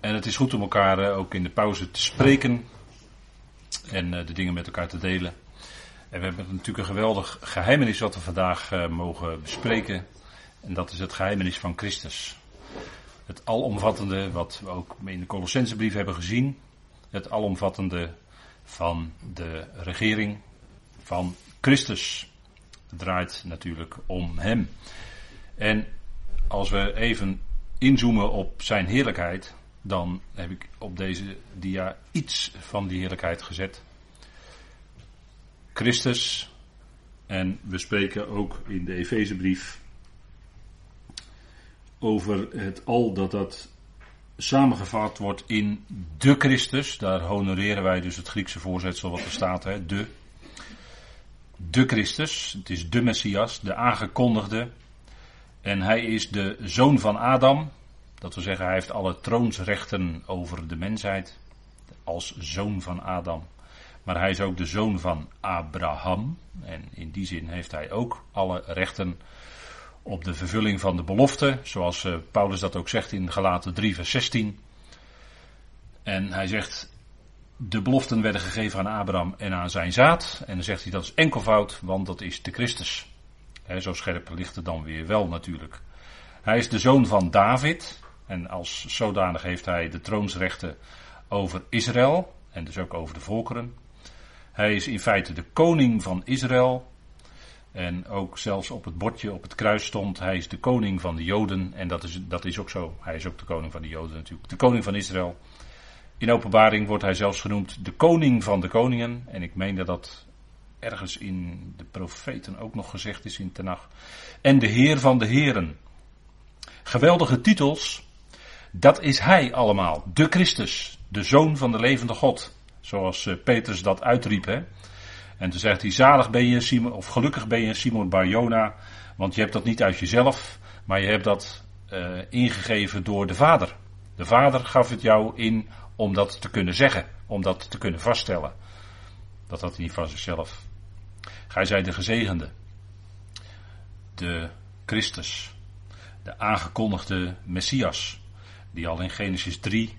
En het is goed om elkaar eh, ook in de pauze te spreken en eh, de dingen met elkaar te delen. En we hebben natuurlijk een geweldig geheimenis wat we vandaag eh, mogen bespreken. En dat is het geheimenis van Christus. Het alomvattende, wat we ook in de Colossensebrief hebben gezien. Het alomvattende van de regering van Christus. Het draait natuurlijk om Hem. En als we even inzoomen op Zijn heerlijkheid, dan heb ik op deze dia iets van die heerlijkheid gezet. Christus, en we spreken ook in de Efezebrief over het al dat dat samengevat wordt in de Christus. Daar honoreren wij dus het Griekse voorzetsel wat er staat, hè, de. De Christus, het is de Messias, de aangekondigde. En hij is de zoon van Adam, dat wil zeggen, hij heeft alle troonsrechten over de mensheid. Als zoon van Adam. Maar hij is ook de zoon van Abraham. En in die zin heeft hij ook alle rechten op de vervulling van de belofte. Zoals eh, Paulus dat ook zegt in Galaten 3, vers 16. En hij zegt. De beloften werden gegeven aan Abraham en aan zijn zaad. En dan zegt hij dat is enkelvoud, want dat is de Christus. zo scherp ligt het dan weer wel natuurlijk. Hij is de zoon van David. En als zodanig heeft hij de troonsrechten over Israël en dus ook over de volkeren. Hij is in feite de koning van Israël. En ook zelfs op het bordje op het kruis stond, hij is de koning van de Joden. En dat is, dat is ook zo. Hij is ook de koning van de Joden natuurlijk. De koning van Israël. In openbaring wordt hij zelfs genoemd de koning van de koningen. En ik meen dat dat ergens in de profeten ook nog gezegd is in Tenach. En de heer van de heren. Geweldige titels dat is hij allemaal, de Christus, de zoon van de levende God. Zoals uh, Petrus dat uitriep. Hè? En toen zegt hij, zalig ben je, Simon, of gelukkig ben je, Simon Barjona, want je hebt dat niet uit jezelf, maar je hebt dat uh, ingegeven door de Vader. De Vader gaf het jou in om dat te kunnen zeggen, om dat te kunnen vaststellen. Dat had hij niet van zichzelf. Gij zij de gezegende, de Christus, de aangekondigde Messias die al in Genesis 3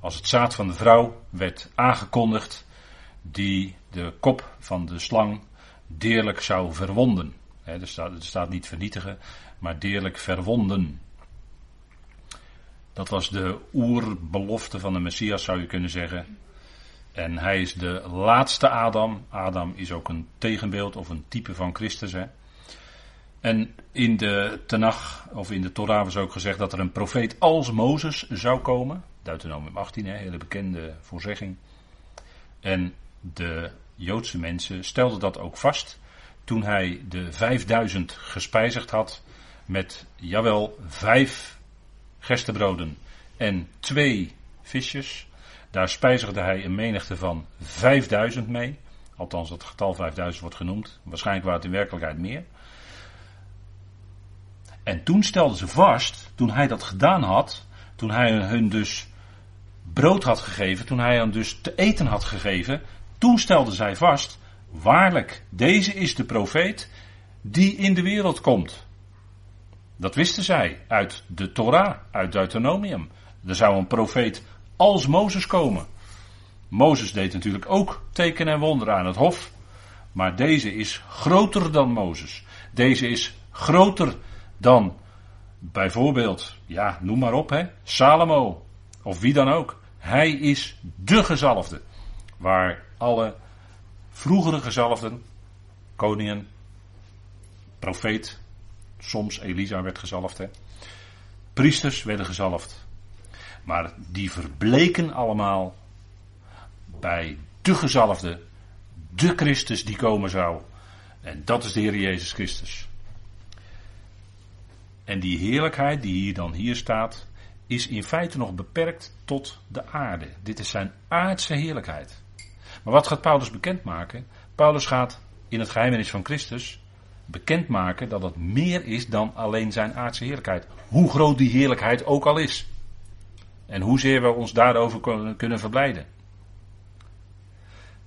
als het zaad van de vrouw werd aangekondigd, die de kop van de slang deerlijk zou verwonden. er, staat, er staat niet vernietigen, maar deerlijk verwonden. Dat was de oerbelofte van de Messias, zou je kunnen zeggen. En hij is de laatste Adam. Adam is ook een tegenbeeld of een type van Christus. Hè. En in de Tenach, of in de Torah was ook gezegd dat er een profeet als Mozes zou komen. Deuteronomium 18, een hele bekende voorzegging. En de Joodse mensen stelden dat ook vast toen hij de 5000 gespijzigd had met, jawel, vijf gerstebroden en twee visjes. Daar spijzigde hij een menigte van 5000 mee. Althans, dat getal 5000 wordt genoemd. Waarschijnlijk waren het in werkelijkheid meer. En toen stelden ze vast, toen hij dat gedaan had, toen hij hun dus brood had gegeven, toen hij hen dus te eten had gegeven, toen stelden zij vast, waarlijk, deze is de profeet die in de wereld komt. Dat wisten zij uit de Torah, uit Deuteronomium. Er zou een profeet als Mozes komen. Mozes deed natuurlijk ook tekenen en wonderen aan het hof. Maar deze is groter dan Mozes. Deze is groter dan bijvoorbeeld, ja, noem maar op, hè, Salomo of wie dan ook. Hij is de gezalfde. Waar alle vroegere gezalfden, koningen, profeet, soms Elisa werd gezalfd, priesters werden gezalfd. Maar die verbleken allemaal bij de gezalfde, de Christus die komen zou. En dat is de Heer Jezus Christus. En die heerlijkheid die hier dan hier staat, is in feite nog beperkt tot de aarde. Dit is zijn aardse heerlijkheid. Maar wat gaat Paulus bekendmaken? Paulus gaat in het geheimenis van Christus bekendmaken dat het meer is dan alleen zijn aardse heerlijkheid. Hoe groot die heerlijkheid ook al is. En hoezeer we ons daarover kunnen verblijden.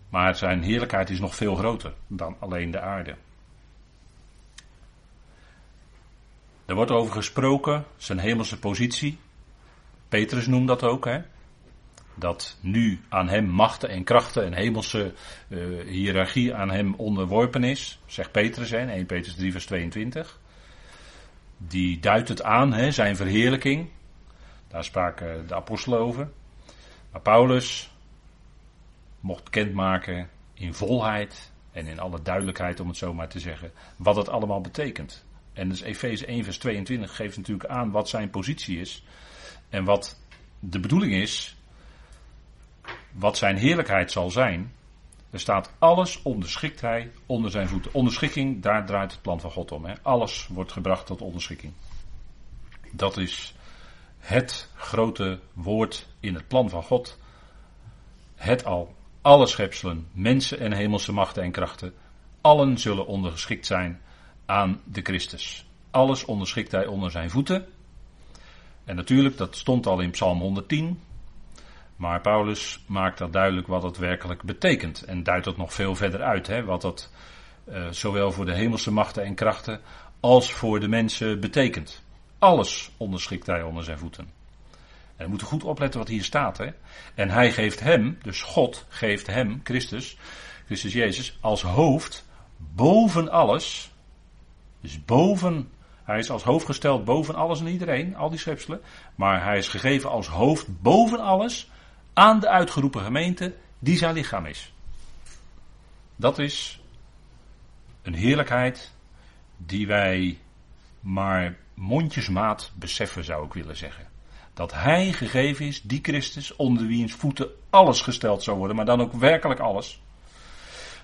Maar zijn heerlijkheid is nog veel groter dan alleen de aarde. Er wordt over gesproken, zijn hemelse positie. Petrus noemt dat ook, hè? dat nu aan hem machten en krachten en hemelse uh, hiërarchie aan hem onderworpen is, zegt Petrus in 1 Petrus 3 vers 22. Die duidt het aan, hè, zijn verheerlijking. Daar spraken de apostelen over. Maar Paulus mocht bekendmaken in volheid en in alle duidelijkheid, om het zo maar te zeggen, wat het allemaal betekent. En dus Efeze 1 vers 22 geeft natuurlijk aan wat zijn positie is en wat de bedoeling is, wat zijn heerlijkheid zal zijn. Er staat alles onderschikt hij onder zijn voeten. Onderschikking, daar draait het plan van God om. Hè. Alles wordt gebracht tot onderschikking. Dat is het grote woord in het plan van God. Het al. Alle schepselen, mensen en hemelse machten en krachten, allen zullen ondergeschikt zijn aan de Christus. Alles onderschikt hij onder zijn voeten. En natuurlijk, dat stond al in Psalm 110. Maar Paulus maakt dat duidelijk wat het werkelijk betekent. En duidt dat nog veel verder uit. Hè, wat dat uh, zowel voor de hemelse machten en krachten als voor de mensen betekent. Alles onderschikt hij onder zijn voeten. En we moeten goed opletten wat hier staat. Hè? En hij geeft hem, dus God geeft hem, Christus, Christus Jezus, als hoofd boven alles. Dus boven, hij is als hoofd gesteld boven alles en iedereen, al die schepselen. Maar hij is gegeven als hoofd boven alles aan de uitgeroepen gemeente die zijn lichaam is. Dat is een heerlijkheid die wij maar mondjesmaat beseffen, zou ik willen zeggen. Dat Hij gegeven is, die Christus, onder wiens voeten alles gesteld zou worden, maar dan ook werkelijk alles.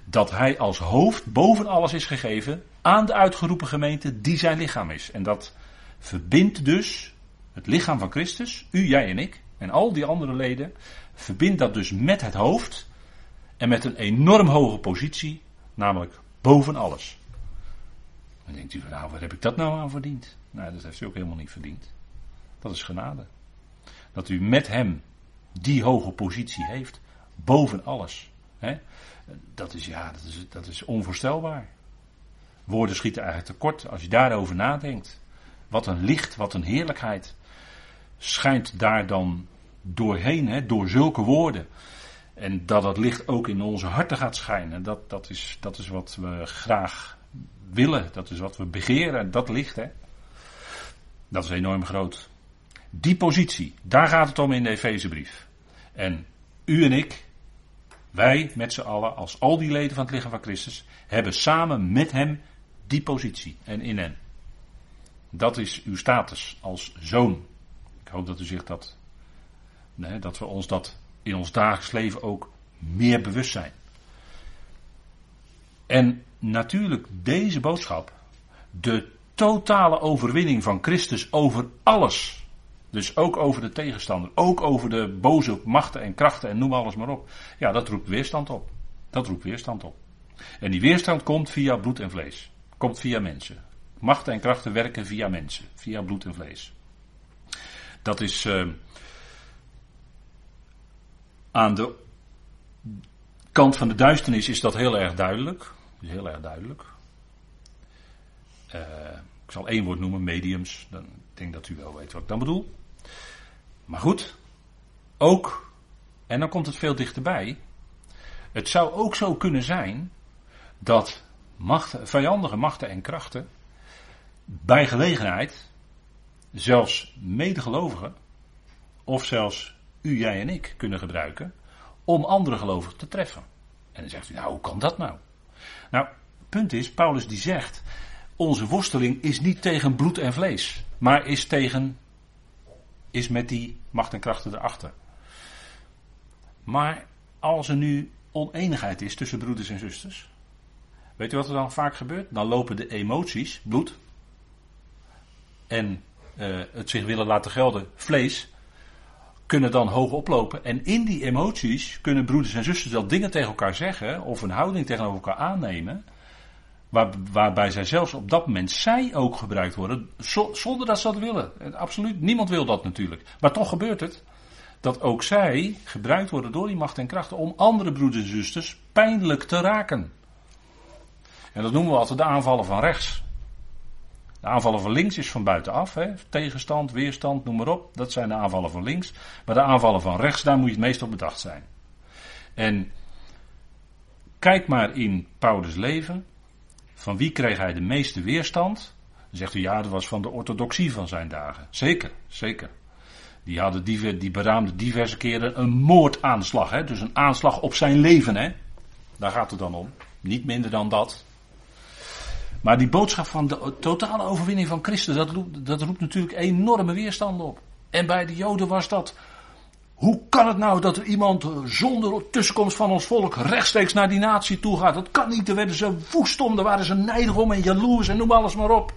Dat Hij als hoofd boven alles is gegeven aan de uitgeroepen gemeente die zijn lichaam is. En dat verbindt dus het lichaam van Christus, u, jij en ik, en al die andere leden, verbindt dat dus met het hoofd en met een enorm hoge positie, namelijk boven alles. Dan denkt u nou, waar heb ik dat nou aan verdiend? Nou, dat heeft u ook helemaal niet verdiend. Dat is genade. Dat u met hem die hoge positie heeft, boven alles. Dat is ja, dat is, dat is onvoorstelbaar. Woorden schieten eigenlijk tekort als je daarover nadenkt. Wat een licht, wat een heerlijkheid schijnt daar dan doorheen, hè, door zulke woorden. En dat dat licht ook in onze harten gaat schijnen. Dat, dat, is, dat is wat we graag willen. Dat is wat we begeren. Dat licht, hè. Dat is enorm groot. Die positie, daar gaat het om in de Efezebrief. En u en ik, wij met z'n allen, als al die leden van het lichaam van Christus, hebben samen met hem die positie en in hem. Dat is uw status als zoon. Ik hoop dat u zich dat dat we ons dat in ons dagelijks leven ook meer bewust zijn. En natuurlijk deze boodschap, de totale overwinning van Christus over alles. Dus ook over de tegenstander, ook over de boze machten en krachten en noem alles maar op. Ja, dat roept weerstand op. Dat roept weerstand op. En die weerstand komt via bloed en vlees. Komt via mensen. Machten en krachten werken via mensen, via bloed en vlees. Dat is, uh, aan de kant van de duisternis is dat heel erg duidelijk. Heel erg duidelijk. Uh, ik zal één woord noemen, mediums. Dan ik denk dat u wel weet wat ik dan bedoel. Maar goed, ook, en dan komt het veel dichterbij. Het zou ook zo kunnen zijn dat machten, vijandige machten en krachten bij gelegenheid, zelfs medegelovigen, of zelfs u, jij en ik kunnen gebruiken om andere gelovigen te treffen. En dan zegt u, nou hoe kan dat nou? Nou, punt is, Paulus die zegt, onze worsteling is niet tegen bloed en vlees, maar is tegen, is met die macht en krachten erachter. Maar als er nu oneenigheid is tussen broeders en zusters, weet u wat er dan vaak gebeurt? Dan lopen de emoties, bloed, en uh, het zich willen laten gelden, vlees, kunnen dan hoog oplopen. En in die emoties kunnen broeders en zusters wel dingen tegen elkaar zeggen of een houding tegenover elkaar aannemen. Waar, waarbij zij zelfs op dat moment zij ook gebruikt worden, zonder dat ze dat willen. Absoluut, niemand wil dat natuurlijk. Maar toch gebeurt het dat ook zij gebruikt worden door die macht en krachten om andere broeders en zusters pijnlijk te raken. En dat noemen we altijd de aanvallen van rechts. De aanvallen van links is van buitenaf. Hè? Tegenstand, weerstand, noem maar op. Dat zijn de aanvallen van links. Maar de aanvallen van rechts, daar moet je het meest op bedacht zijn. En kijk maar in Paulus' leven. Van wie kreeg hij de meeste weerstand? Dan zegt u ja, dat was van de orthodoxie van zijn dagen. Zeker, zeker. Die hadden die, die beraamde diverse keren een moordaanslag. Hè? Dus een aanslag op zijn leven. Hè? Daar gaat het dan om. Niet minder dan dat. Maar die boodschap van de totale overwinning van Christus, dat roept, dat roept natuurlijk enorme weerstand op. En bij de Joden was dat. Hoe kan het nou dat er iemand zonder tussenkomst van ons volk rechtstreeks naar die natie toe gaat? Dat kan niet, daar werden ze woest om, daar waren ze nijdig om en jaloers en noem alles maar op.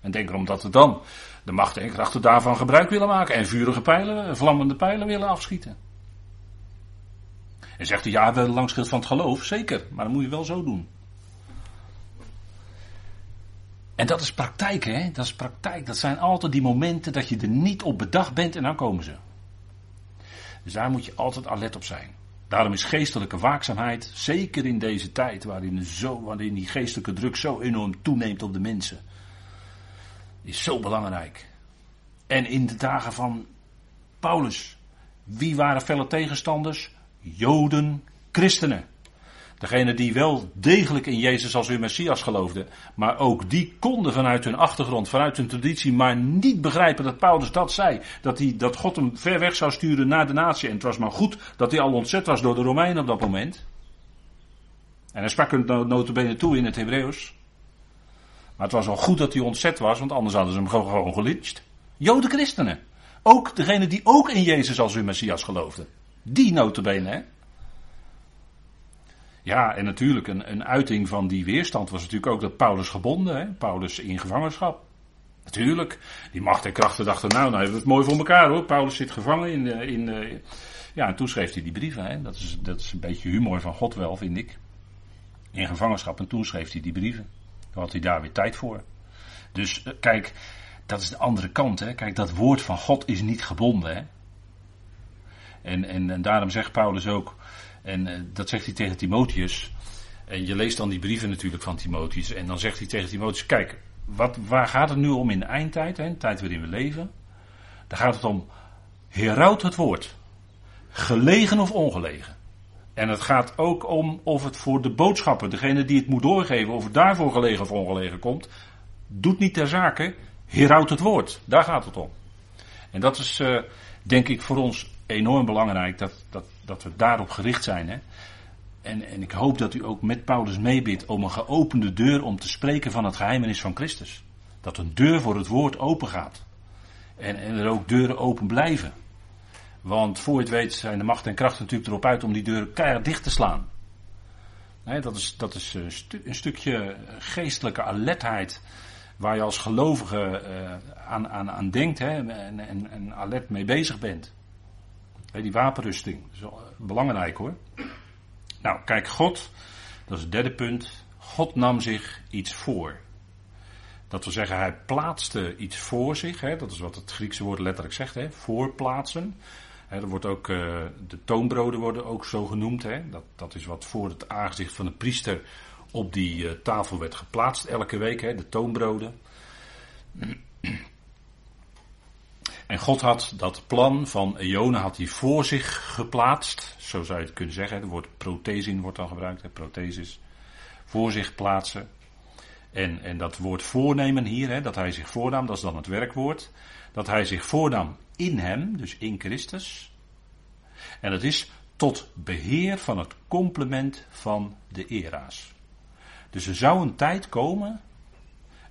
En denk erom dat we dan de macht en krachten daarvan gebruik willen maken en vurige pijlen, vlammende pijlen willen afschieten. En zegt hij, ja, de langschild van het geloof, zeker, maar dat moet je wel zo doen. En dat is praktijk, hè? Dat is praktijk. Dat zijn altijd die momenten dat je er niet op bedacht bent en dan komen ze. Dus daar moet je altijd alert op zijn. Daarom is geestelijke waakzaamheid, zeker in deze tijd waarin, zo, waarin die geestelijke druk zo enorm toeneemt op de mensen, is zo belangrijk. En in de dagen van Paulus, wie waren felle tegenstanders? Joden, christenen. Degene die wel degelijk in Jezus als hun Messias geloofden, maar ook die konden vanuit hun achtergrond, vanuit hun traditie, maar niet begrijpen dat Paulus dat zei. Dat, hij, dat God hem ver weg zou sturen naar de natie. En het was maar goed dat hij al ontzet was door de Romeinen op dat moment. En hij sprak hem notabene toe in het Hebreeuws. Maar het was wel goed dat hij ontzet was, want anders hadden ze hem gewoon, gewoon gelyncht. Joden christenen. Ook degene die ook in Jezus als hun Messias geloofden. Die notabene, hè. Ja, en natuurlijk een, een uiting van die weerstand was natuurlijk ook dat Paulus gebonden, hè? Paulus in gevangenschap. Natuurlijk, die macht en krachten dachten, nou, nou hebben we het mooi voor elkaar hoor. Paulus zit gevangen in, in, ja, en toen schreef hij die brieven. Hè? Dat, is, dat is een beetje humor van God wel, vind ik. In gevangenschap en toen schreef hij die brieven. Dan had hij daar weer tijd voor. Dus eh, kijk, dat is de andere kant. Hè? Kijk, dat woord van God is niet gebonden. Hè? En, en, en daarom zegt Paulus ook, en uh, dat zegt hij tegen Timotheus. En je leest dan die brieven natuurlijk van Timotheus. En dan zegt hij tegen Timotheus: Kijk, wat, waar gaat het nu om in de eindtijd, hè, de tijd waarin we leven? Daar gaat het om: heraut het woord. Gelegen of ongelegen. En het gaat ook om of het voor de boodschapper, degene die het moet doorgeven, of het daarvoor gelegen of ongelegen komt. Doet niet ter zake, heraut het woord. Daar gaat het om. En dat is, uh, denk ik, voor ons enorm belangrijk dat, dat, dat we daarop gericht zijn. Hè? En, en ik hoop dat u ook met Paulus meebidt om een geopende deur om te spreken van het geheimenis van Christus. Dat een deur voor het woord open gaat. En, en er ook deuren open blijven. Want voor je het weet zijn de macht en kracht natuurlijk erop uit om die deuren keihard dicht te slaan. Nee, dat is, dat is een, stu een, stukje geestelijke alertheid waar je als gelovige uh, aan, aan, aan denkt hè, en, en, en alert mee bezig bent die wapenrusting. Is eh, belangrijk hoor. Nou, kijk, God, dat is het derde punt. God nam zich iets voor. Dat wil zeggen, hij plaatste iets voor zich. Hè, dat is wat het Griekse woord letterlijk zegt, hè, voorplaatsen. Hè, er wordt ook, uh, de toonbroden worden ook zo genoemd. Hè. Dat, dat is wat voor het aangezicht van de priester op die uh, tafel werd geplaatst elke week. Hè, de toonbroden. En God had dat plan van eonen had hij voor zich geplaatst. Zo zou je het kunnen zeggen. Het woord prothesin wordt dan gebruikt. Prothesis. Voor zich plaatsen. En, en dat woord voornemen hier, hè, dat hij zich voornam, dat is dan het werkwoord. Dat hij zich voornam in hem, dus in Christus. En dat is tot beheer van het complement van de era's. Dus er zou een tijd komen.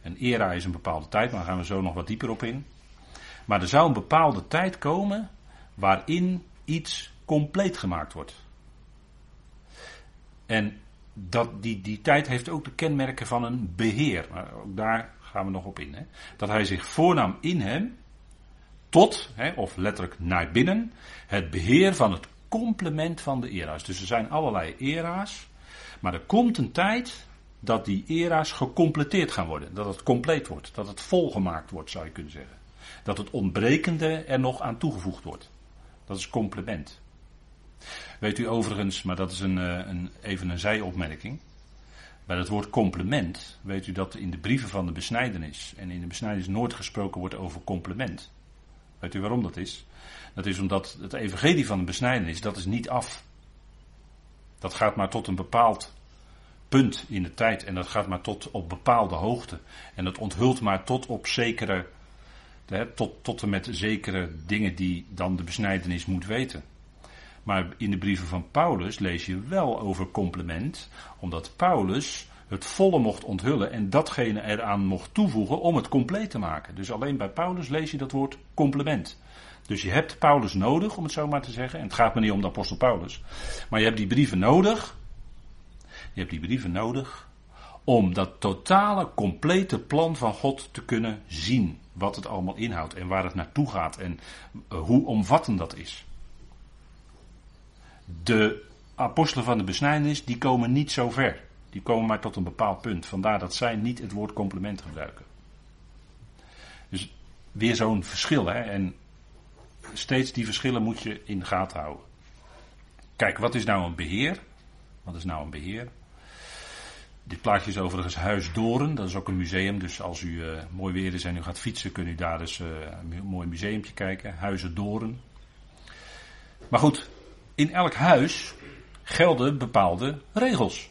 Een era is een bepaalde tijd, maar daar gaan we zo nog wat dieper op in. Maar er zou een bepaalde tijd komen waarin iets compleet gemaakt wordt. En dat, die, die tijd heeft ook de kenmerken van een beheer. Maar ook daar gaan we nog op in. Hè. Dat hij zich voornam in hem tot, hè, of letterlijk naar binnen, het beheer van het complement van de era's. Dus er zijn allerlei era's. Maar er komt een tijd dat die era's gecompleteerd gaan worden. Dat het compleet wordt. Dat het volgemaakt wordt, zou je kunnen zeggen dat het ontbrekende er nog aan toegevoegd wordt. Dat is complement. Weet u overigens, maar dat is een, eh, een, even een zijopmerking. Bij het woord complement weet u dat in de brieven van de besnijdenis en in de besnijdenis nooit gesproken wordt over complement. Weet u waarom dat is? Dat is omdat het evangelie van de besnijdenis, dat is niet af. Dat gaat maar tot een bepaald punt in de tijd en dat gaat maar tot op bepaalde hoogte. En dat onthult maar tot op zekere, tot, tot en met zekere dingen die dan de besnijdenis moet weten. Maar in de brieven van Paulus lees je wel over complement, omdat Paulus het volle mocht onthullen en datgene eraan mocht toevoegen om het compleet te maken. Dus alleen bij Paulus lees je dat woord complement. Dus je hebt Paulus nodig, om het zo maar te zeggen. En het gaat me niet om de apostel Paulus. Maar je hebt die brieven nodig. Je hebt die brieven nodig om dat totale, complete plan van God te kunnen zien. Wat het allemaal inhoudt en waar het naartoe gaat en eh, hoe omvattend dat is. De apostelen van de besnijdenis, die komen niet zo ver. Die komen maar tot een bepaald punt. Vandaar dat zij niet het woord complement gebruiken. Dus weer zo'n verschil. Hè? En steeds die verschillen moet je in de gaten houden. Kijk, wat is nou een beheer? Wat is nou een beheer? Dit plaatje is overigens Huis Doren. Dat is ook een museum. Dus als u uh, mooi weer is en u gaat fietsen, kunt u daar eens uh, een mooi museumpje kijken. Huizen Doren. Maar goed, in elk huis gelden bepaalde regels.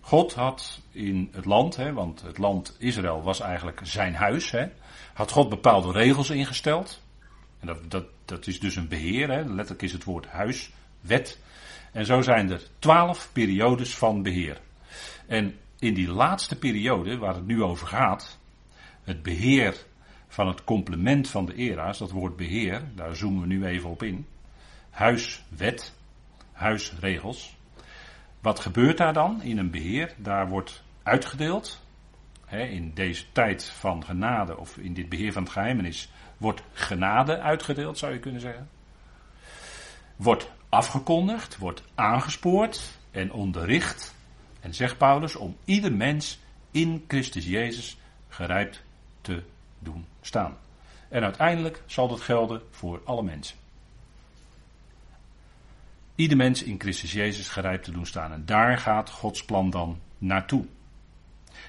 God had in het land, hè, want het land Israël was eigenlijk zijn huis, hè, had God bepaalde regels ingesteld. En dat, dat, dat is dus een beheer, hè, letterlijk is het woord huis, wet. En zo zijn er twaalf periodes van beheer. En in die laatste periode, waar het nu over gaat, het beheer van het complement van de era's, dat woord beheer, daar zoomen we nu even op in. Huiswet, huisregels. Wat gebeurt daar dan in een beheer? Daar wordt uitgedeeld. Hè, in deze tijd van genade, of in dit beheer van het geheimenis, wordt genade uitgedeeld, zou je kunnen zeggen. Wordt afgekondigd, wordt aangespoord en onderricht. Zegt Paulus om ieder mens in Christus Jezus gerijpt te doen staan. En uiteindelijk zal dat gelden voor alle mensen ieder mens in Christus Jezus gerijpt te doen staan. En daar gaat Gods plan dan naartoe.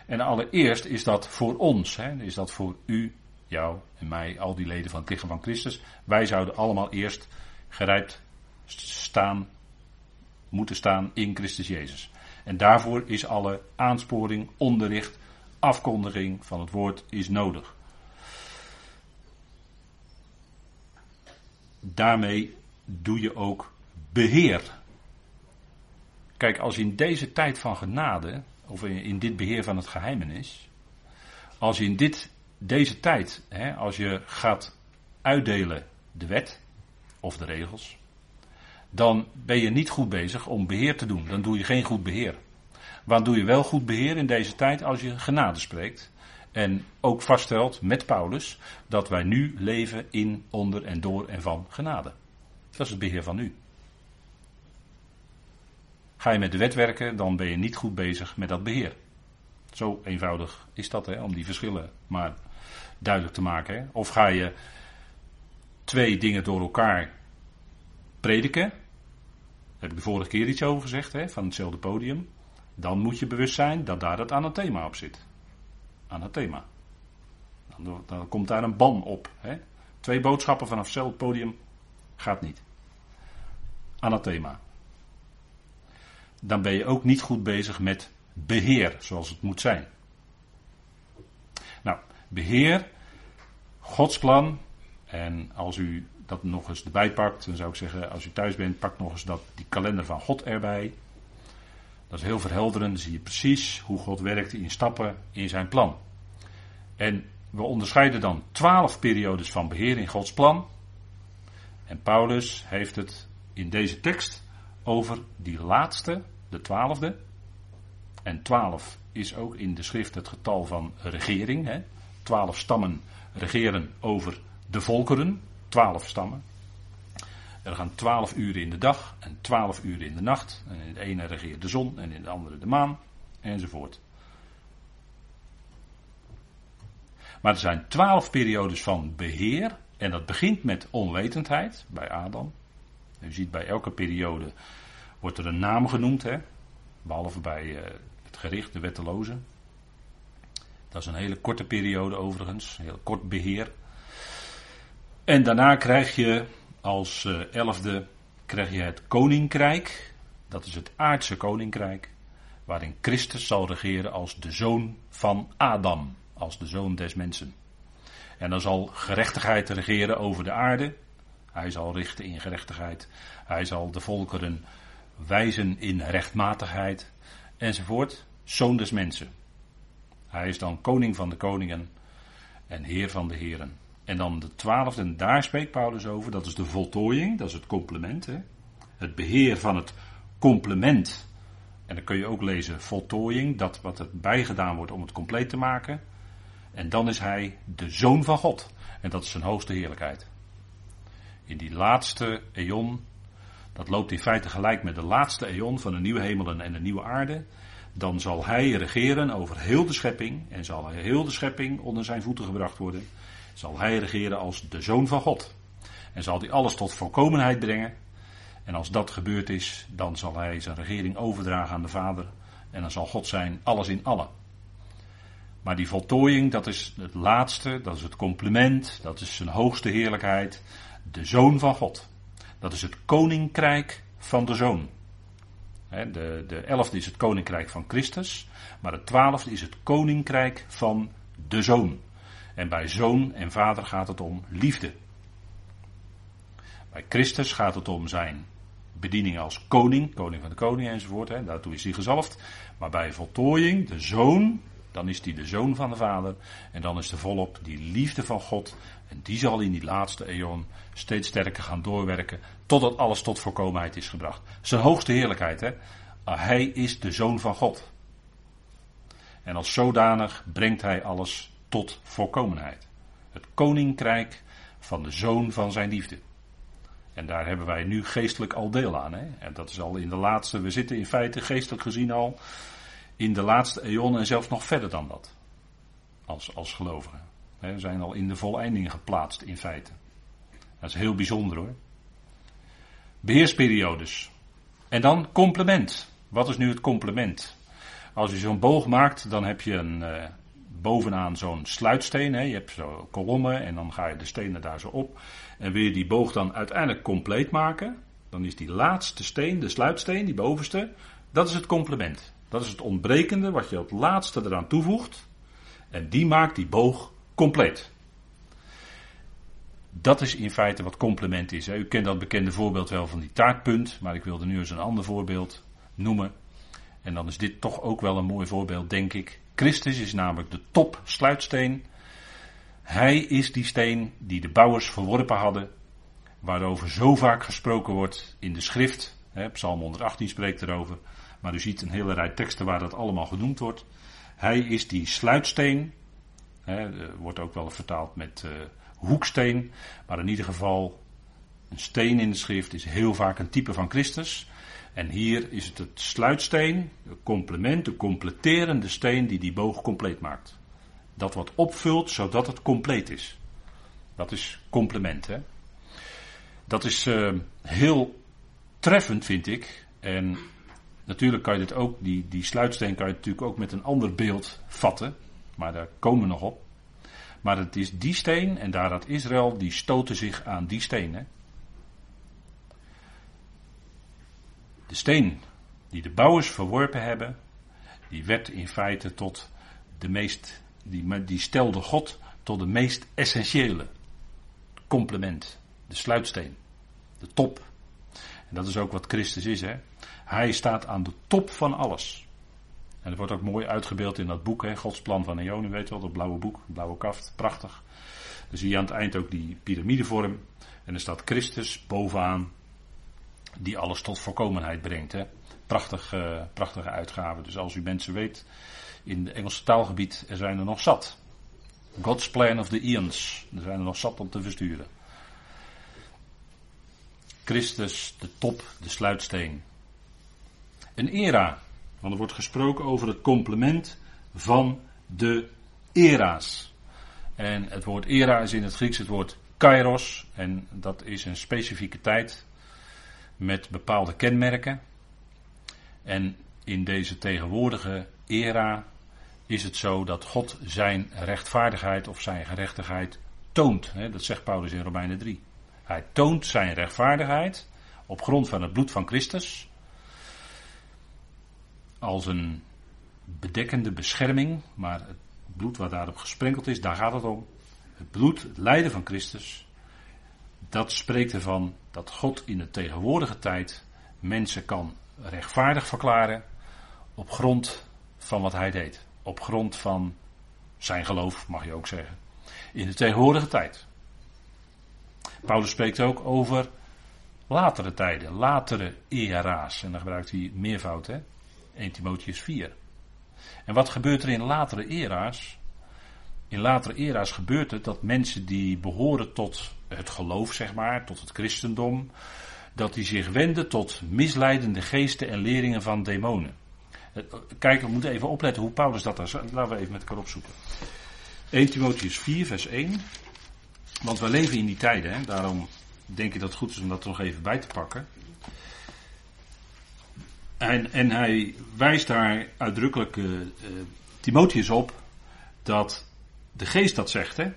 En allereerst is dat voor ons, hè, is dat voor u, jou en mij, al die leden van het lichaam van Christus. Wij zouden allemaal eerst gerijpt staan, moeten staan in Christus Jezus. En daarvoor is alle aansporing, onderricht, afkondiging van het woord is nodig. Daarmee doe je ook beheer. Kijk, als in deze tijd van genade, of in dit beheer van het geheimenis, als in dit, deze tijd, hè, als je gaat uitdelen de wet of de regels, dan ben je niet goed bezig om beheer te doen. Dan doe je geen goed beheer. Waar doe je wel goed beheer in deze tijd als je genade spreekt? En ook vaststelt met Paulus dat wij nu leven in, onder en door en van genade. Dat is het beheer van nu. Ga je met de wet werken, dan ben je niet goed bezig met dat beheer. Zo eenvoudig is dat, hè, om die verschillen maar duidelijk te maken. Hè. Of ga je twee dingen door elkaar prediken. Heb ik de vorige keer iets over gezegd, hè, van hetzelfde podium. Dan moet je bewust zijn dat daar het anathema op zit. Anathema. Dan, dan komt daar een ban op. Hè. Twee boodschappen vanaf hetzelfde podium gaat niet. Anathema dan ben je ook niet goed bezig met beheer, zoals het moet zijn. Nou, beheer, Gods plan, en als u dat nog eens erbij pakt, dan zou ik zeggen, als u thuis bent, pak nog eens dat, die kalender van God erbij. Dat is heel verhelderend, zie je precies hoe God werkt in stappen in zijn plan. En we onderscheiden dan twaalf periodes van beheer in Gods plan. En Paulus heeft het in deze tekst over die laatste, de twaalfde. En twaalf is ook in de schrift het getal van regering. Hè. Twaalf stammen regeren over de volkeren. Twaalf stammen. Er gaan twaalf uren in de dag en twaalf uren in de nacht. En in de ene regeert de zon en in de andere de maan. Enzovoort. Maar er zijn twaalf periodes van beheer. En dat begint met onwetendheid bij Adam. U ziet bij elke periode wordt er een naam genoemd, hè? behalve bij uh, het gericht, de wetteloze. Dat is een hele korte periode overigens, heel kort beheer. En daarna krijg je als uh, elfde krijg je het koninkrijk. Dat is het aardse koninkrijk. Waarin Christus zal regeren als de zoon van Adam. Als de zoon des mensen. En dan zal gerechtigheid regeren over de aarde. Hij zal richten in gerechtigheid. Hij zal de volkeren wijzen in rechtmatigheid. Enzovoort. Zoon des mensen. Hij is dan koning van de koningen en heer van de heren. En dan de twaalfde, en daar spreekt Paulus over, dat is de voltooiing, dat is het complement. Hè? Het beheer van het complement. En dan kun je ook lezen voltooiing, dat wat er bijgedaan wordt om het compleet te maken. En dan is hij de zoon van God. En dat is zijn hoogste heerlijkheid. In die laatste eon, dat loopt in feite gelijk met de laatste eon van de nieuwe hemelen en de nieuwe aarde. Dan zal hij regeren over heel de schepping en zal heel de schepping onder zijn voeten gebracht worden zal hij regeren als de zoon van God. En zal hij alles tot volkomenheid brengen. En als dat gebeurd is, dan zal hij zijn regering overdragen aan de Vader. En dan zal God zijn alles in allen. Maar die voltooiing, dat is het laatste, dat is het compliment, dat is zijn hoogste heerlijkheid. De zoon van God. Dat is het koninkrijk van de zoon. De, de elfde is het koninkrijk van Christus, maar het twaalfde is het koninkrijk van de zoon. En bij zoon en vader gaat het om liefde. Bij Christus gaat het om zijn bediening als koning, koning van de koning enzovoort. Hè, daartoe is hij gezalfd. Maar bij voltooiing, de zoon, dan is hij de zoon van de vader. En dan is er volop die liefde van God. En die zal in die laatste eon steeds sterker gaan doorwerken. Totdat alles tot voorkomenheid is gebracht. Zijn hoogste heerlijkheid, hè. Hij is de zoon van God. En als zodanig brengt hij alles tot volkomenheid. Het koninkrijk van de zoon van zijn liefde. En daar hebben wij nu geestelijk al deel aan. Hè? En dat is al in de laatste, we zitten in feite geestelijk gezien al in de laatste eon en zelfs nog verder dan dat. Als, als gelovigen. We zijn al in de voleinding geplaatst in feite. Dat is heel bijzonder hoor. Beheersperiodes. En dan complement. Wat is nu het complement? Als je zo'n boog maakt, dan heb je een, eh, bovenaan zo'n sluitsteen. Hè. Je hebt zo kolommen en dan ga je de stenen daar zo op. En wil je die boog dan uiteindelijk compleet maken, dan is die laatste steen, de sluitsteen, die bovenste, dat is het complement. Dat is het ontbrekende wat je het laatste eraan toevoegt. En die maakt die boog compleet. Dat is in feite wat complement is. U kent dat bekende voorbeeld wel van die taartpunt, maar ik wilde nu eens een ander voorbeeld noemen. En dan is dit toch ook wel een mooi voorbeeld, denk ik. Christus is namelijk de top sluitsteen. Hij is die steen die de bouwers verworpen hadden, waarover zo vaak gesproken wordt in de schrift. Psalm 118 spreekt erover, maar u ziet een hele rij teksten waar dat allemaal genoemd wordt. Hij is die sluitsteen, hè, wordt ook wel vertaald met uh, hoeksteen, maar in ieder geval een steen in de schrift is heel vaak een type van Christus. En hier is het het sluitsteen, het complement, de completerende steen die die boog compleet maakt. Dat wat opvult zodat het compleet is. Dat is complement. Hè? Dat is uh, heel treffend, vind ik. En natuurlijk kan je dit ook, die, die sluitsteen kan je natuurlijk ook met een ander beeld vatten. Maar daar komen we nog op. Maar het is die steen, en daar had Israël, die stoten zich aan die steen. Hè? De steen die de bouwers verworpen hebben, die werd in feite tot de meest, die, die stelde God tot de meest essentiële complement, de sluitsteen, de top. En dat is ook wat Christus is, hè. Hij staat aan de top van alles. En dat wordt ook mooi uitgebeeld in dat boek, hè, Gods plan van Eon, u weet wel, dat blauwe boek, blauwe kaft, prachtig. Dan zie je aan het eind ook die piramidevorm. En er staat Christus bovenaan die alles tot voorkomenheid brengt. Hè. Prachtig, uh, prachtige uitgave. Dus als u mensen weet, in het Engelse taalgebied, er zijn er nog zat. God's Plan of the Eons. Er zijn er nog zat om te versturen. Christus, de top, de sluitsteen. Een era. Want er wordt gesproken over het complement van de era's. En het woord era is in het Grieks het woord kairos. En dat is een specifieke tijd met bepaalde kenmerken. En in deze tegenwoordige era is het zo dat God zijn rechtvaardigheid of zijn gerechtigheid toont. Dat zegt Paulus in Romeinen 3. Hij toont zijn rechtvaardigheid op grond van het bloed van Christus. Als een bedekkende bescherming, maar het bloed wat daarop gesprenkeld is, daar gaat het om. Het bloed, het lijden van Christus, dat spreekt ervan dat God in de tegenwoordige tijd mensen kan rechtvaardig verklaren op grond van wat hij deed. Op grond van zijn geloof, mag je ook zeggen. In de tegenwoordige tijd. Paulus spreekt ook over latere tijden, latere era's. En dan gebruikt hij meervoud, hè? 1 Timotheus 4. En wat gebeurt er in latere era's? In latere era's gebeurt het dat mensen die behoren tot het geloof, zeg maar, tot het christendom, dat die zich wenden tot misleidende geesten en leringen van demonen. Kijk, we moeten even opletten hoe Paulus dat daar. Laten we even met elkaar opzoeken. 1 Timotheus 4, vers 1. Want we leven in die tijden, hè? daarom denk ik dat het goed is om dat er nog even bij te pakken. En, en hij wijst daar uitdrukkelijk uh, Timotheus op dat de geest dat zegt. Hè?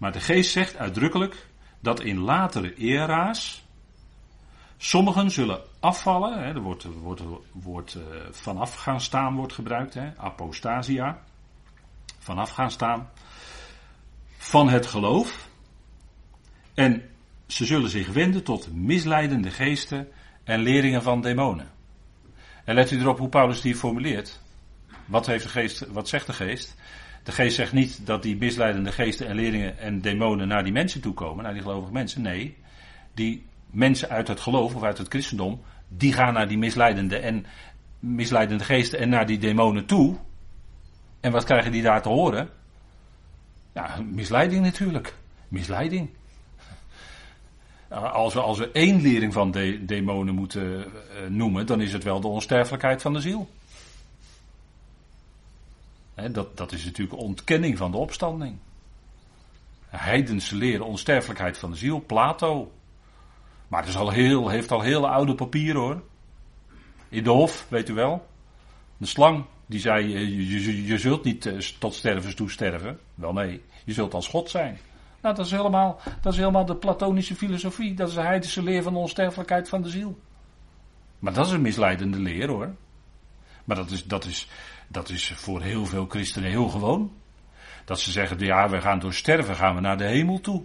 Maar de geest zegt uitdrukkelijk dat in latere era's sommigen zullen afvallen. Hè? Er wordt, wordt, wordt uh, vanaf gaan staan wordt gebruikt. Hè? Apostasia. Vanaf gaan staan. Van het geloof. En ze zullen zich wenden tot misleidende geesten en leringen van demonen. En let u erop hoe Paulus die formuleert. Wat, heeft de geest, wat zegt de geest? De geest zegt niet dat die misleidende geesten en leerlingen en demonen naar die mensen toe komen, naar die gelovige mensen. Nee, die mensen uit het geloof of uit het christendom, die gaan naar die misleidende en misleidende geesten en naar die demonen toe. En wat krijgen die daar te horen? Ja, misleiding natuurlijk. Misleiding. Als we, als we één lering van de, demonen moeten uh, noemen, dan is het wel de onsterfelijkheid van de ziel. Dat, dat is natuurlijk ontkenning van de opstanding. Heidense leren, onsterfelijkheid van de ziel, Plato. Maar het is al heel, heeft al hele oude papieren hoor. In de hof, weet u wel. De slang, die zei, je, je, je zult niet uh, tot stervens toe sterven. Wel nee, je zult als God zijn. Nou, dat is helemaal, dat is helemaal de platonische filosofie. Dat is de heidense leer van de onsterfelijkheid van de ziel. Maar dat is een misleidende leer hoor. Maar dat is, dat is, dat is voor heel veel christenen heel gewoon. Dat ze zeggen, ja, we gaan door sterven, gaan we naar de hemel toe.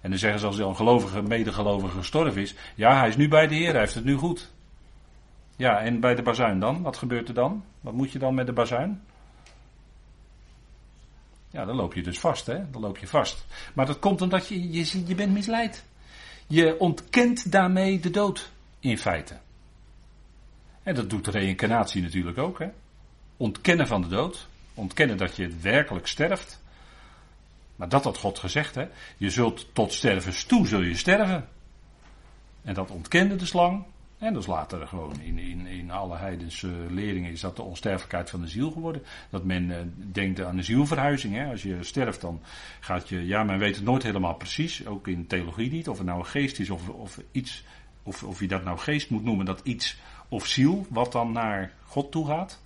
En dan zeggen ze als een gelovige, medegelovige gestorven is, ja, hij is nu bij de Heer, hij heeft het nu goed. Ja, en bij de bazuin dan? Wat gebeurt er dan? Wat moet je dan met de bazuin? Ja, dan loop je dus vast, hè? Dan loop je vast. Maar dat komt omdat je, je, je bent misleid. Je ontkent daarmee de dood, in feite. En dat doet de reïncarnatie natuurlijk ook, hè? Ontkennen van de dood. Ontkennen dat je werkelijk sterft. Maar dat had God gezegd, hè? Je zult tot stervens toe, zul je sterven. En dat ontkende de slang. En dat is later gewoon in, in, in alle heidense leringen is dat de onsterfelijkheid van de ziel geworden. Dat men uh, denkt aan de zielverhuizing. Hè? Als je sterft dan gaat je, ja men weet het nooit helemaal precies, ook in theologie niet, of het nou een geest is of, of iets, of, of je dat nou geest moet noemen, dat iets of ziel wat dan naar God toe gaat.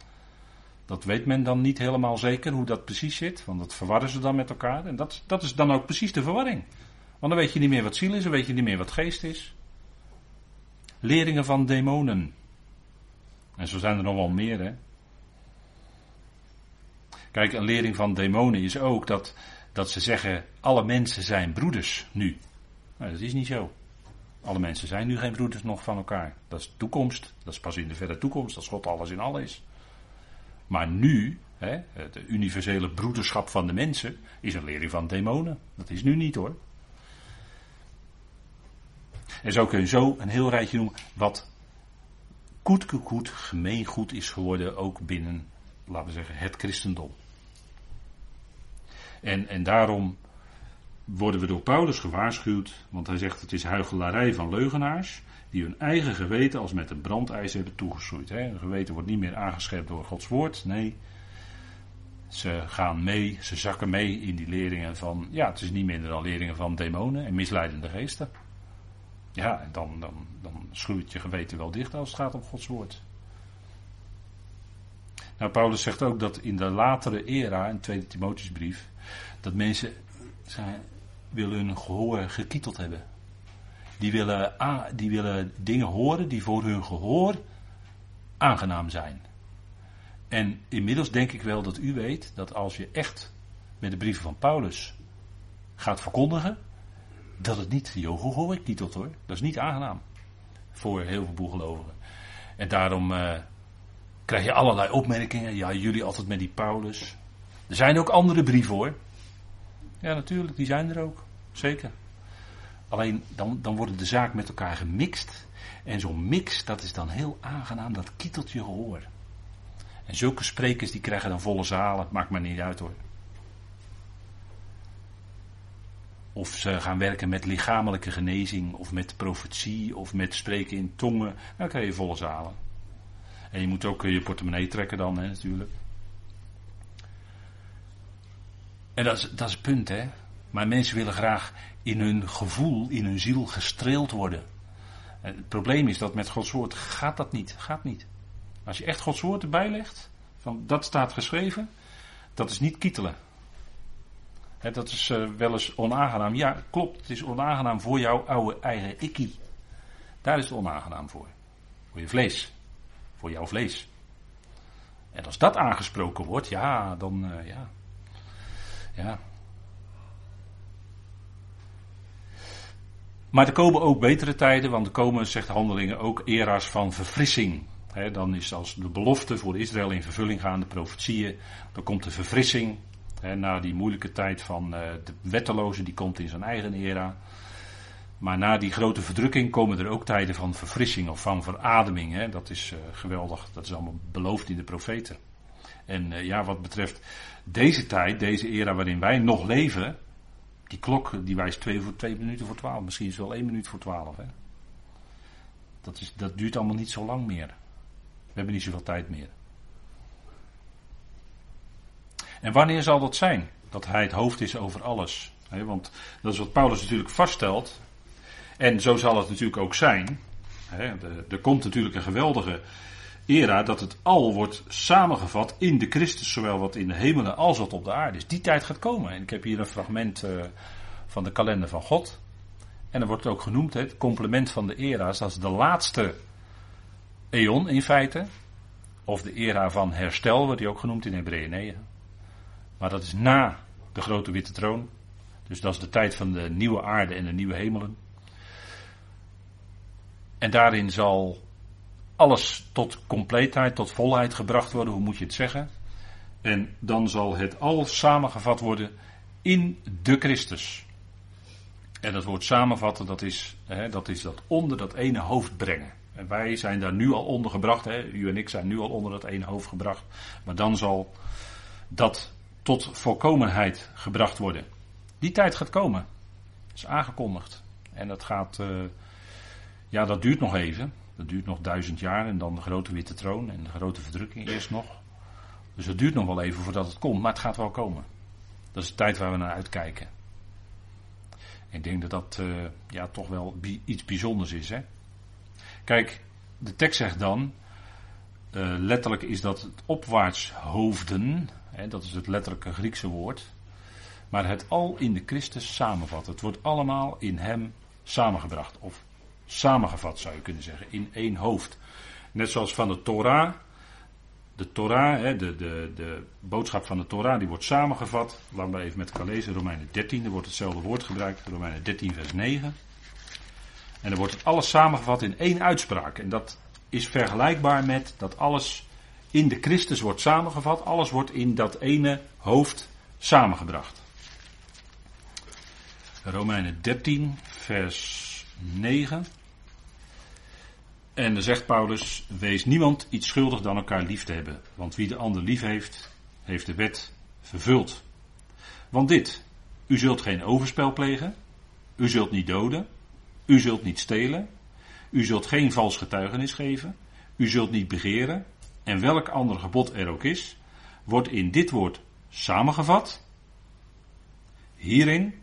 Dat weet men dan niet helemaal zeker hoe dat precies zit, want dat verwarren ze dan met elkaar. En dat, dat is dan ook precies de verwarring. Want dan weet je niet meer wat ziel is, dan weet je niet meer wat geest is. Leringen van demonen. En zo zijn er nog wel meer, hè. Kijk, een lering van demonen is ook dat, dat ze zeggen: alle mensen zijn broeders nu. Nou, dat is niet zo. Alle mensen zijn nu geen broeders nog van elkaar. Dat is toekomst. Dat is pas in de verre toekomst, als God alles in alles is. Maar nu, hè, de universele broederschap van de mensen, is een lering van demonen. Dat is nu niet hoor. En zo kun je zo een heel rijtje noemen wat goed, gemeengoed is geworden ook binnen, laten we zeggen, het christendom. En, en daarom worden we door Paulus gewaarschuwd, want hij zegt het is huichelarij van leugenaars, die hun eigen geweten als met een brandijzer hebben toegeschroeid. Een geweten wordt niet meer aangescherpt door Gods woord, nee. Ze gaan mee, ze zakken mee in die leringen van, ja, het is niet minder dan leringen van demonen en misleidende geesten. Ja, en dan, dan, dan schroeit je geweten wel dicht als het gaat om Gods woord. Nou, Paulus zegt ook dat in de latere era, in tweede Timotheusbrief, dat mensen zijn, willen hun gehoor gekieteld hebben. Die willen, die willen dingen horen die voor hun gehoor aangenaam zijn. En inmiddels denk ik wel dat u weet dat als je echt met de brieven van Paulus gaat verkondigen, dat het niet je gehoor kietelt hoor. Dat is niet aangenaam voor heel veel boelgelovigen. En daarom uh, krijg je allerlei opmerkingen. Ja, jullie altijd met die Paulus. Er zijn ook andere brieven hoor. Ja, natuurlijk, die zijn er ook. Zeker. Alleen dan, dan worden de zaken met elkaar gemixt. En zo'n mix, dat is dan heel aangenaam, dat kietelt je gehoor. En zulke sprekers die krijgen dan volle zalen, maakt maar niet uit hoor. Of ze gaan werken met lichamelijke genezing, of met profetie, of met spreken in tongen. Dan krijg je volle zalen. En je moet ook je portemonnee trekken dan, hè, natuurlijk. En dat is, dat is het punt, hè. Maar mensen willen graag in hun gevoel, in hun ziel gestreeld worden. En het probleem is dat met Gods woord gaat dat niet. Gaat niet. Als je echt Gods woord erbij legt, van dat staat geschreven, dat is niet kietelen. dat is uh, wel eens onaangenaam. Ja, klopt, het is onaangenaam voor jouw oude eigen ikkie. Daar is het onaangenaam voor. Voor je vlees. Voor jouw vlees. En als dat aangesproken wordt, ja, dan uh, ja. Ja, Maar er komen ook betere tijden, want er komen, zegt handelingen, ook era's van verfrissing. dan is als de belofte voor Israël in vervulling gaan, de profetieën, dan komt de verfrissing. na die moeilijke tijd van uh, de wetteloze, die komt in zijn eigen era. Maar na die grote verdrukking komen er ook tijden van verfrissing of van verademing. Dat is uh, geweldig, dat is allemaal beloofd in de profeten. En uh, ja, wat betreft deze tijd, deze era waarin wij nog leven, die klok die wijst twee, voor, twee minuten voor twaalf. Misschien is het wel één minuut voor twaalf. Hè? Dat, is, dat duurt allemaal niet zo lang meer. We hebben niet zoveel tijd meer. En wanneer zal dat zijn? Dat hij het hoofd is over alles. Hè? Want dat is wat Paulus natuurlijk vaststelt. En zo zal het natuurlijk ook zijn. Hè? Er komt natuurlijk een geweldige era dat het al wordt samengevat in de Christus, zowel wat in de hemelen als wat op de aarde is. Die tijd gaat komen. En ik heb hier een fragment uh, van de kalender van God. En dan wordt het ook genoemd, het complement van de era's, dat is de laatste eon in feite. Of de era van herstel wordt die ook genoemd in Hebreeën 9. Maar dat is na de grote witte troon. Dus dat is de tijd van de nieuwe aarde en de nieuwe hemelen. En daarin zal alles tot compleetheid, tot volheid gebracht worden, hoe moet je het zeggen? En dan zal het al samengevat worden in de Christus. En dat woord samenvatten, dat is, hè, dat is dat onder dat ene hoofd brengen. En wij zijn daar nu al onder gebracht, hè, u en ik zijn nu al onder dat ene hoofd gebracht. Maar dan zal dat tot volkomenheid gebracht worden. Die tijd gaat komen. Dat is aangekondigd. En dat gaat, uh, ja, dat duurt nog even. Dat duurt nog duizend jaar en dan de grote witte troon en de grote verdrukking eerst nog. Dus het duurt nog wel even voordat het komt, maar het gaat wel komen. Dat is de tijd waar we naar uitkijken. Ik denk dat dat uh, ja, toch wel iets bijzonders is. Hè? Kijk, de tekst zegt dan, uh, letterlijk is dat het opwaarts hoofden, hè, dat is het letterlijke Griekse woord, maar het al in de Christus samenvat. Het wordt allemaal in hem samengebracht of samengevat zou je kunnen zeggen, in één hoofd. Net zoals van de Torah. De Torah, de, de, de boodschap van de Torah, die wordt samengevat. Laten we even met elkaar lezen. Romeinen 13, er wordt hetzelfde woord gebruikt. Romeinen 13, vers 9. En er wordt alles samengevat in één uitspraak. En dat is vergelijkbaar met dat alles in de Christus wordt samengevat. Alles wordt in dat ene hoofd samengebracht. Romeinen 13, vers 9. En dan zegt Paulus: Wees niemand iets schuldig dan elkaar lief te hebben. Want wie de ander lief heeft, heeft de wet vervuld. Want dit: U zult geen overspel plegen. U zult niet doden. U zult niet stelen. U zult geen vals getuigenis geven. U zult niet begeren. En welk ander gebod er ook is, wordt in dit woord samengevat. Hierin: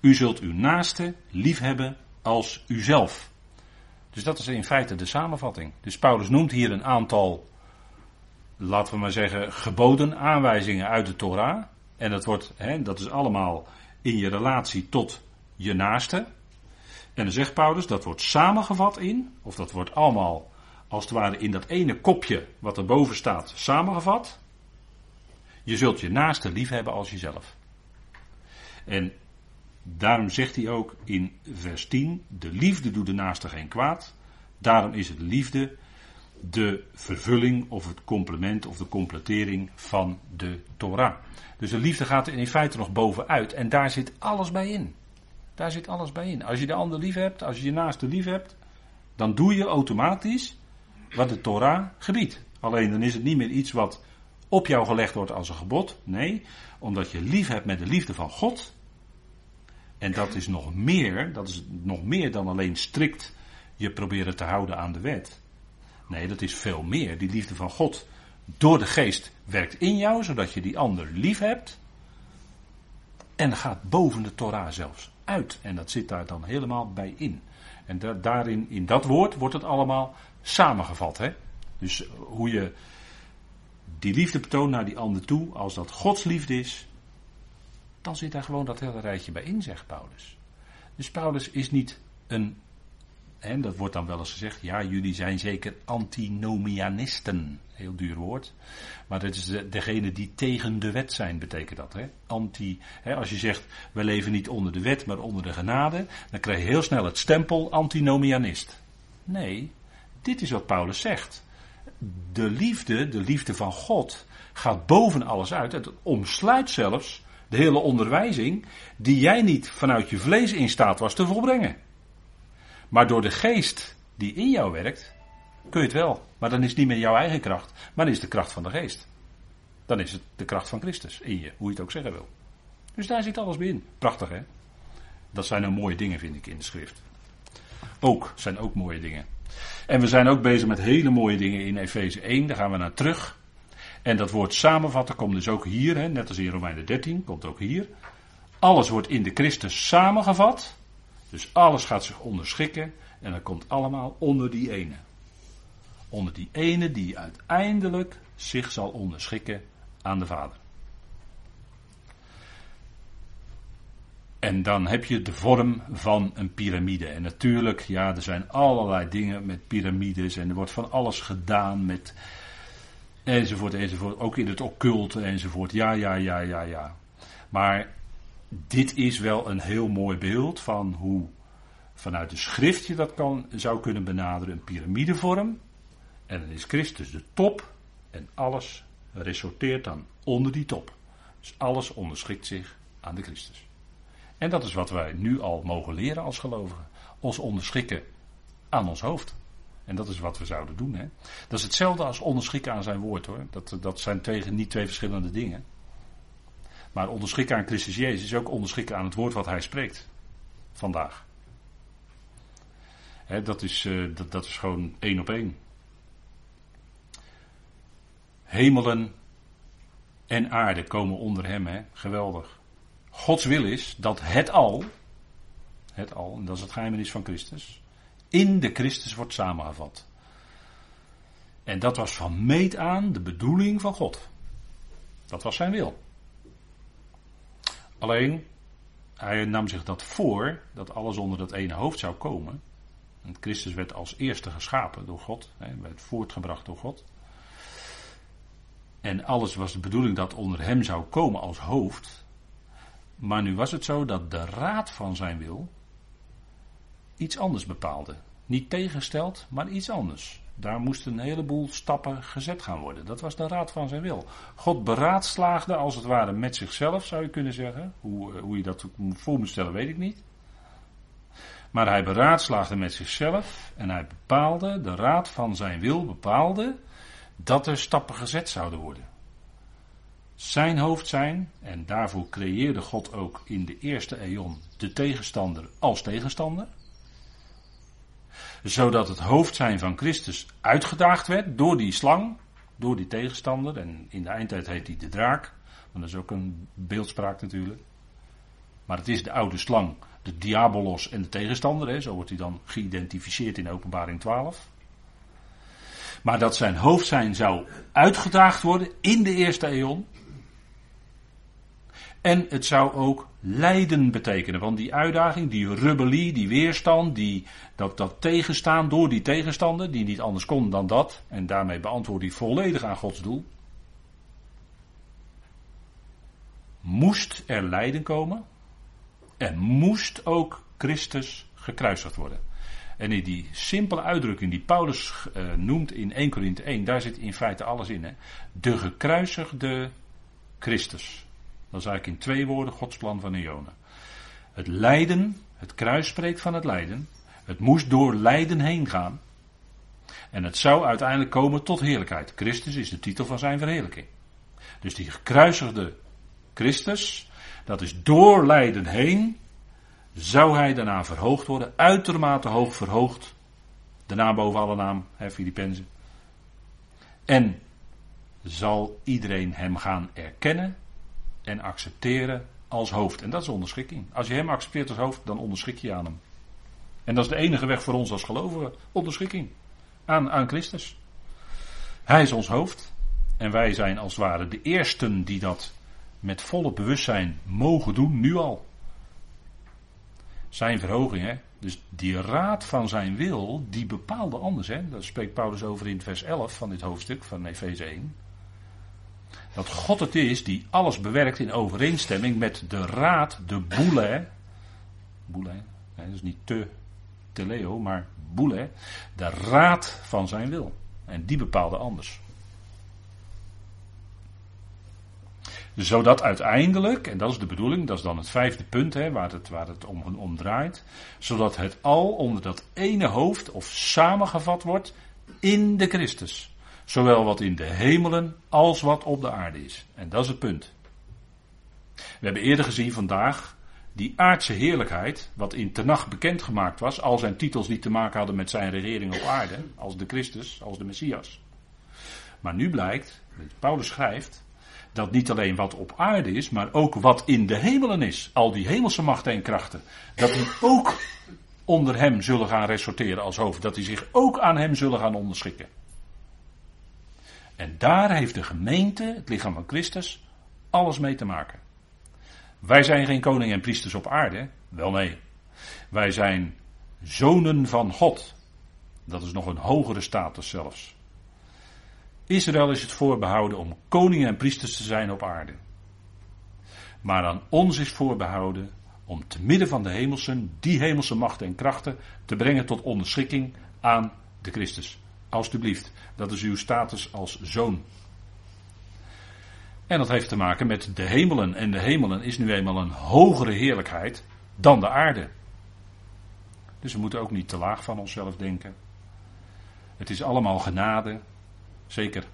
U zult uw naaste lief hebben als uzelf. Dus dat is in feite de samenvatting. Dus Paulus noemt hier een aantal laten we maar zeggen, geboden, aanwijzingen uit de Torah. En dat, wordt, hè, dat is allemaal in je relatie tot je naaste. En dan zegt Paulus, dat wordt samengevat in, of dat wordt allemaal als het ware in dat ene kopje wat erboven staat samengevat. Je zult je naaste lief hebben als jezelf. En daarom zegt hij ook in vers 10: De liefde doet de naaste geen kwaad. Daarom is het liefde de vervulling of het complement of de completering van de Torah. Dus de liefde gaat er in feite nog bovenuit en daar zit alles bij in. Daar zit alles bij in. Als je de ander lief hebt, als je je naaste lief hebt, dan doe je automatisch wat de Torah gebiedt. Alleen dan is het niet meer iets wat op jou gelegd wordt als een gebod. Nee, omdat je lief hebt met de liefde van God. En dat is nog meer, dat is nog meer dan alleen strikt je proberen te houden aan de wet. Nee, dat is veel meer. Die liefde van God door de geest werkt in jou, zodat je die ander lief hebt. En gaat boven de Torah zelfs uit. En dat zit daar dan helemaal bij in. En daarin, in dat woord, wordt het allemaal samengevat. Hè? Dus hoe je die liefde betoont naar die ander toe, als dat Gods liefde is, dan zit daar gewoon dat hele rijtje bij in, zegt Paulus. Dus Paulus is niet een en dat wordt dan wel eens gezegd, ja, jullie zijn zeker antinomianisten. Heel duur woord. Maar dat is de, degene die tegen de wet zijn, betekent dat. Hè? Anti, hè, als je zegt, we leven niet onder de wet, maar onder de genade, dan krijg je heel snel het stempel antinomianist. Nee, dit is wat Paulus zegt. De liefde, de liefde van God, gaat boven alles uit. Het omsluit zelfs de hele onderwijzing die jij niet vanuit je vlees in staat was te volbrengen. Maar door de geest die in jou werkt, kun je het wel. Maar dan is het niet meer jouw eigen kracht, maar dan is de kracht van de geest. Dan is het de kracht van Christus in je, hoe je het ook zeggen wil. Dus daar zit alles bij in. Prachtig hè? Dat zijn nou mooie dingen, vind ik, in de schrift. Ook, zijn ook mooie dingen. En we zijn ook bezig met hele mooie dingen in Efeze 1, daar gaan we naar terug. En dat woord samenvatten komt dus ook hier, hè, net als in Romeinen 13, komt ook hier. Alles wordt in de Christus samengevat. Dus alles gaat zich onderschikken en dat komt allemaal onder die ene. Onder die ene die uiteindelijk zich zal onderschikken aan de Vader. En dan heb je de vorm van een piramide. En natuurlijk, ja, er zijn allerlei dingen met piramides en er wordt van alles gedaan met enzovoort, enzovoort. Ook in het occulte enzovoort. Ja, ja, ja, ja, ja. Maar dit is wel een heel mooi beeld van hoe vanuit de schrift je dat kan, zou kunnen benaderen, een piramidevorm. En dan is Christus de top en alles resorteert dan onder die top. Dus alles onderschikt zich aan de Christus. En dat is wat wij nu al mogen leren als gelovigen. Ons onderschikken aan ons hoofd. En dat is wat we zouden doen. Hè? Dat is hetzelfde als onderschikken aan zijn woord hoor. Dat, dat zijn twee, niet twee verschillende dingen. Maar onderschikken aan Christus Jezus is ook onderschikken aan het woord wat hij spreekt. Vandaag. dat, is, uh, dat, dat is gewoon één op één. Hemelen en aarde komen onder hem. Hè? Geweldig. Gods wil is dat het al, het al, en dat is het geheimenis van Christus, in de Christus wordt samengevat. En dat was van meet aan de bedoeling van God. Dat was zijn wil. Alleen, hij nam zich dat voor, dat alles onder dat ene hoofd zou komen. En Christus werd als eerste geschapen door God, hè, werd voortgebracht door God. En alles was de bedoeling dat onder hem zou komen als hoofd. Maar nu was het zo dat de raad van zijn wil iets anders bepaalde. Niet tegengesteld, maar iets anders. Daar moesten een heleboel stappen gezet gaan worden. Dat was de raad van zijn wil. God beraadslaagde als het ware met zichzelf, zou je kunnen zeggen. Hoe, eh, hoe je dat voor moet stellen, weet ik niet. Maar hij beraadslaagde met zichzelf en hij bepaalde, de raad van zijn wil bepaalde, dat er stappen gezet zouden worden. Zijn hoofd zijn, en daarvoor creëerde God ook in de eerste eon de tegenstander als tegenstander zodat het hoofd zijn van Christus uitgedaagd werd door die slang, door die tegenstander. En in de eindtijd heet hij de draak. Maar dat is ook een beeldspraak natuurlijk. Maar het is de oude slang, de diabolos en de tegenstander. Hè. Zo wordt hij dan geïdentificeerd in openbaring 12. Maar dat zijn hoofd zijn zou uitgedaagd worden in de eerste eeuw. En het zou ook lijden betekenen. Want die uitdaging, die rebellie, die weerstand, die, dat, dat tegenstaan door die tegenstander, die niet anders kon dan dat. En daarmee beantwoord hij volledig aan Gods doel. Moest er lijden komen. En moest ook Christus gekruisigd worden. En in die simpele uitdrukking die Paulus uh, noemt in 1 Korinthe 1, daar zit in feite alles in. Hè? De gekruisigde Christus. Dat is eigenlijk in twee woorden Gods plan van Eonen. Het lijden, het kruis spreekt van het lijden. Het moest door lijden heen gaan. En het zou uiteindelijk komen tot heerlijkheid. Christus is de titel van zijn verheerlijking. Dus die gekruisigde Christus, dat is door lijden heen, zou hij daarna verhoogd worden, uitermate hoog verhoogd. Daarna boven alle naam, hè, Filippenzen. En zal iedereen hem gaan erkennen en accepteren als hoofd. En dat is onderschikking. Als je hem accepteert als hoofd, dan onderschik je aan hem. En dat is de enige weg voor ons als gelovigen. Onderschikking. Aan, aan Christus. Hij is ons hoofd. En wij zijn als het ware de eersten die dat met volle bewustzijn mogen doen, nu al. Zijn verhoging, hè. Dus die raad van zijn wil, die bepaalde anders, hè. Daar spreekt Paulus over in vers 11 van dit hoofdstuk van Efeze 1. Dat God het is die alles bewerkt in overeenstemming met de raad, de boele. Boele, dat is niet te, teleo, maar boele. De raad van zijn wil. En die bepaalde anders. Zodat uiteindelijk, en dat is de bedoeling, dat is dan het vijfde punt hè, waar, het, waar het om, om draait. Zodat het al onder dat ene hoofd of samengevat wordt in de Christus. Zowel wat in de hemelen als wat op de aarde is. En dat is het punt. We hebben eerder gezien vandaag die aardse heerlijkheid, wat in Tenach bekendgemaakt was, al zijn titels die te maken hadden met zijn regering op aarde, als de Christus, als de Messias. Maar nu blijkt, Paulus schrijft, dat niet alleen wat op aarde is, maar ook wat in de hemelen is. Al die hemelse machten en krachten. Dat die ook onder hem zullen gaan resorteren als hoofd. Dat die zich ook aan hem zullen gaan onderschikken. En daar heeft de gemeente, het lichaam van Christus, alles mee te maken. Wij zijn geen koning en priesters op aarde. Wel nee. Wij zijn zonen van God. Dat is nog een hogere status zelfs. Israël is het voorbehouden om koningen en priesters te zijn op aarde. Maar aan ons is voorbehouden om te midden van de hemelsen die hemelse machten en krachten te brengen tot onderschikking aan de Christus. Alsjeblieft, dat is uw status als zoon. En dat heeft te maken met de hemelen. En de hemelen is nu eenmaal een hogere heerlijkheid dan de aarde. Dus we moeten ook niet te laag van onszelf denken. Het is allemaal genade. Zeker.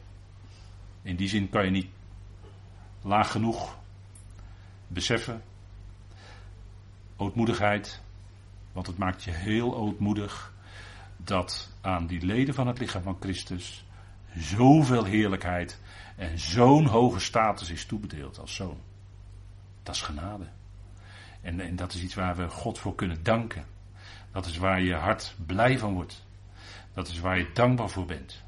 In die zin kan je niet laag genoeg beseffen. Ootmoedigheid. Want het maakt je heel ootmoedig dat aan die leden van het lichaam van Christus zoveel heerlijkheid en zo'n hoge status is toebedeeld als zoon. Dat is genade. En, en dat is iets waar we God voor kunnen danken. Dat is waar je hart blij van wordt. Dat is waar je dankbaar voor bent.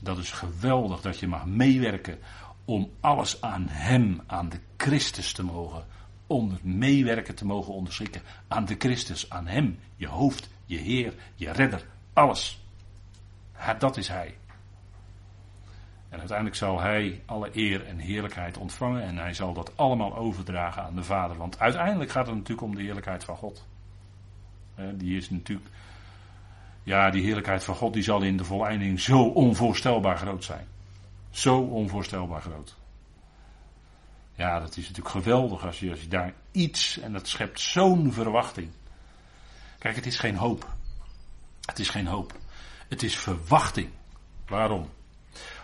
Dat is geweldig dat je mag meewerken om alles aan Hem, aan de Christus te mogen onder meewerken te mogen onderschikken. Aan de Christus, aan Hem, je hoofd, je Heer, je redder, alles. dat is Hij. En uiteindelijk zal Hij alle eer en heerlijkheid ontvangen en Hij zal dat allemaal overdragen aan de Vader. Want uiteindelijk gaat het natuurlijk om de heerlijkheid van God. Die is natuurlijk ja, die heerlijkheid van God die zal in de voleinding zo onvoorstelbaar groot zijn. Zo onvoorstelbaar groot. Ja, dat is natuurlijk geweldig als je, als je daar iets, en dat schept zo'n verwachting. Kijk, het is geen hoop. Het is geen hoop. Het is verwachting. Waarom?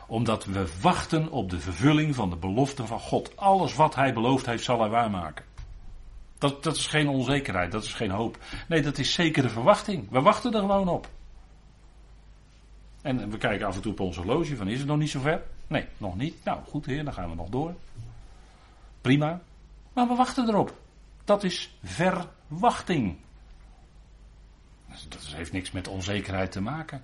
Omdat we wachten op de vervulling van de belofte van God. Alles wat Hij beloofd heeft, zal Hij waarmaken. Dat, dat is geen onzekerheid, dat is geen hoop. Nee, dat is zekere verwachting. We wachten er gewoon op. En we kijken af en toe op onze horloge van is het nog niet zover? Nee, nog niet. Nou goed heer, dan gaan we nog door. Prima. Maar we wachten erop. Dat is verwachting. Dat heeft niks met onzekerheid te maken.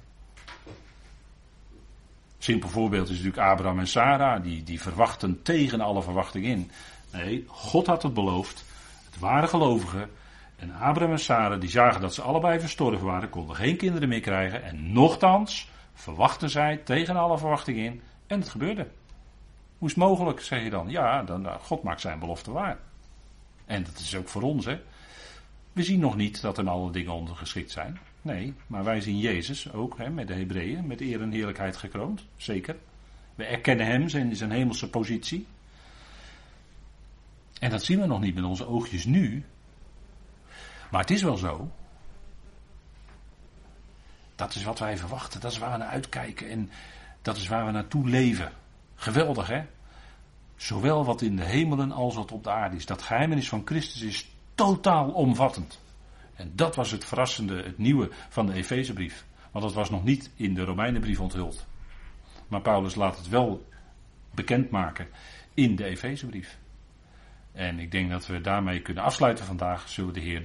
Simpel voorbeeld is natuurlijk Abraham en Sarah, die, die verwachten tegen alle verwachting in. Nee, God had het beloofd. Het waren gelovigen. En Abraham en Sarah, die zagen dat ze allebei verstorven waren, konden geen kinderen meer krijgen. En nochtans verwachten zij tegen alle verwachting in. En het gebeurde. Hoe is het mogelijk, zeg je dan? Ja, dan, nou, God maakt zijn belofte waar. En dat is ook voor ons, hè. We zien nog niet dat er alle dingen ondergeschikt zijn. Nee, maar wij zien Jezus ook hè, met de Hebreeën, met eer en heerlijkheid gekroond. Zeker. We erkennen hem, zijn, zijn hemelse positie. En dat zien we nog niet met onze oogjes nu. Maar het is wel zo. Dat is wat wij verwachten, dat is waar we naar uitkijken en dat is waar we naartoe leven. Geweldig hè? Zowel wat in de hemelen als wat op de aarde is. Dat geheimenis van Christus is totaal omvattend. En dat was het verrassende, het nieuwe van de Efezebrief. Want dat was nog niet in de Romeinenbrief onthuld. Maar Paulus laat het wel bekendmaken in de Efezebrief. En ik denk dat we daarmee kunnen afsluiten vandaag. Zullen we de Heer.